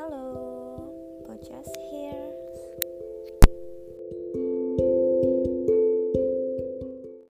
Halo, Bojas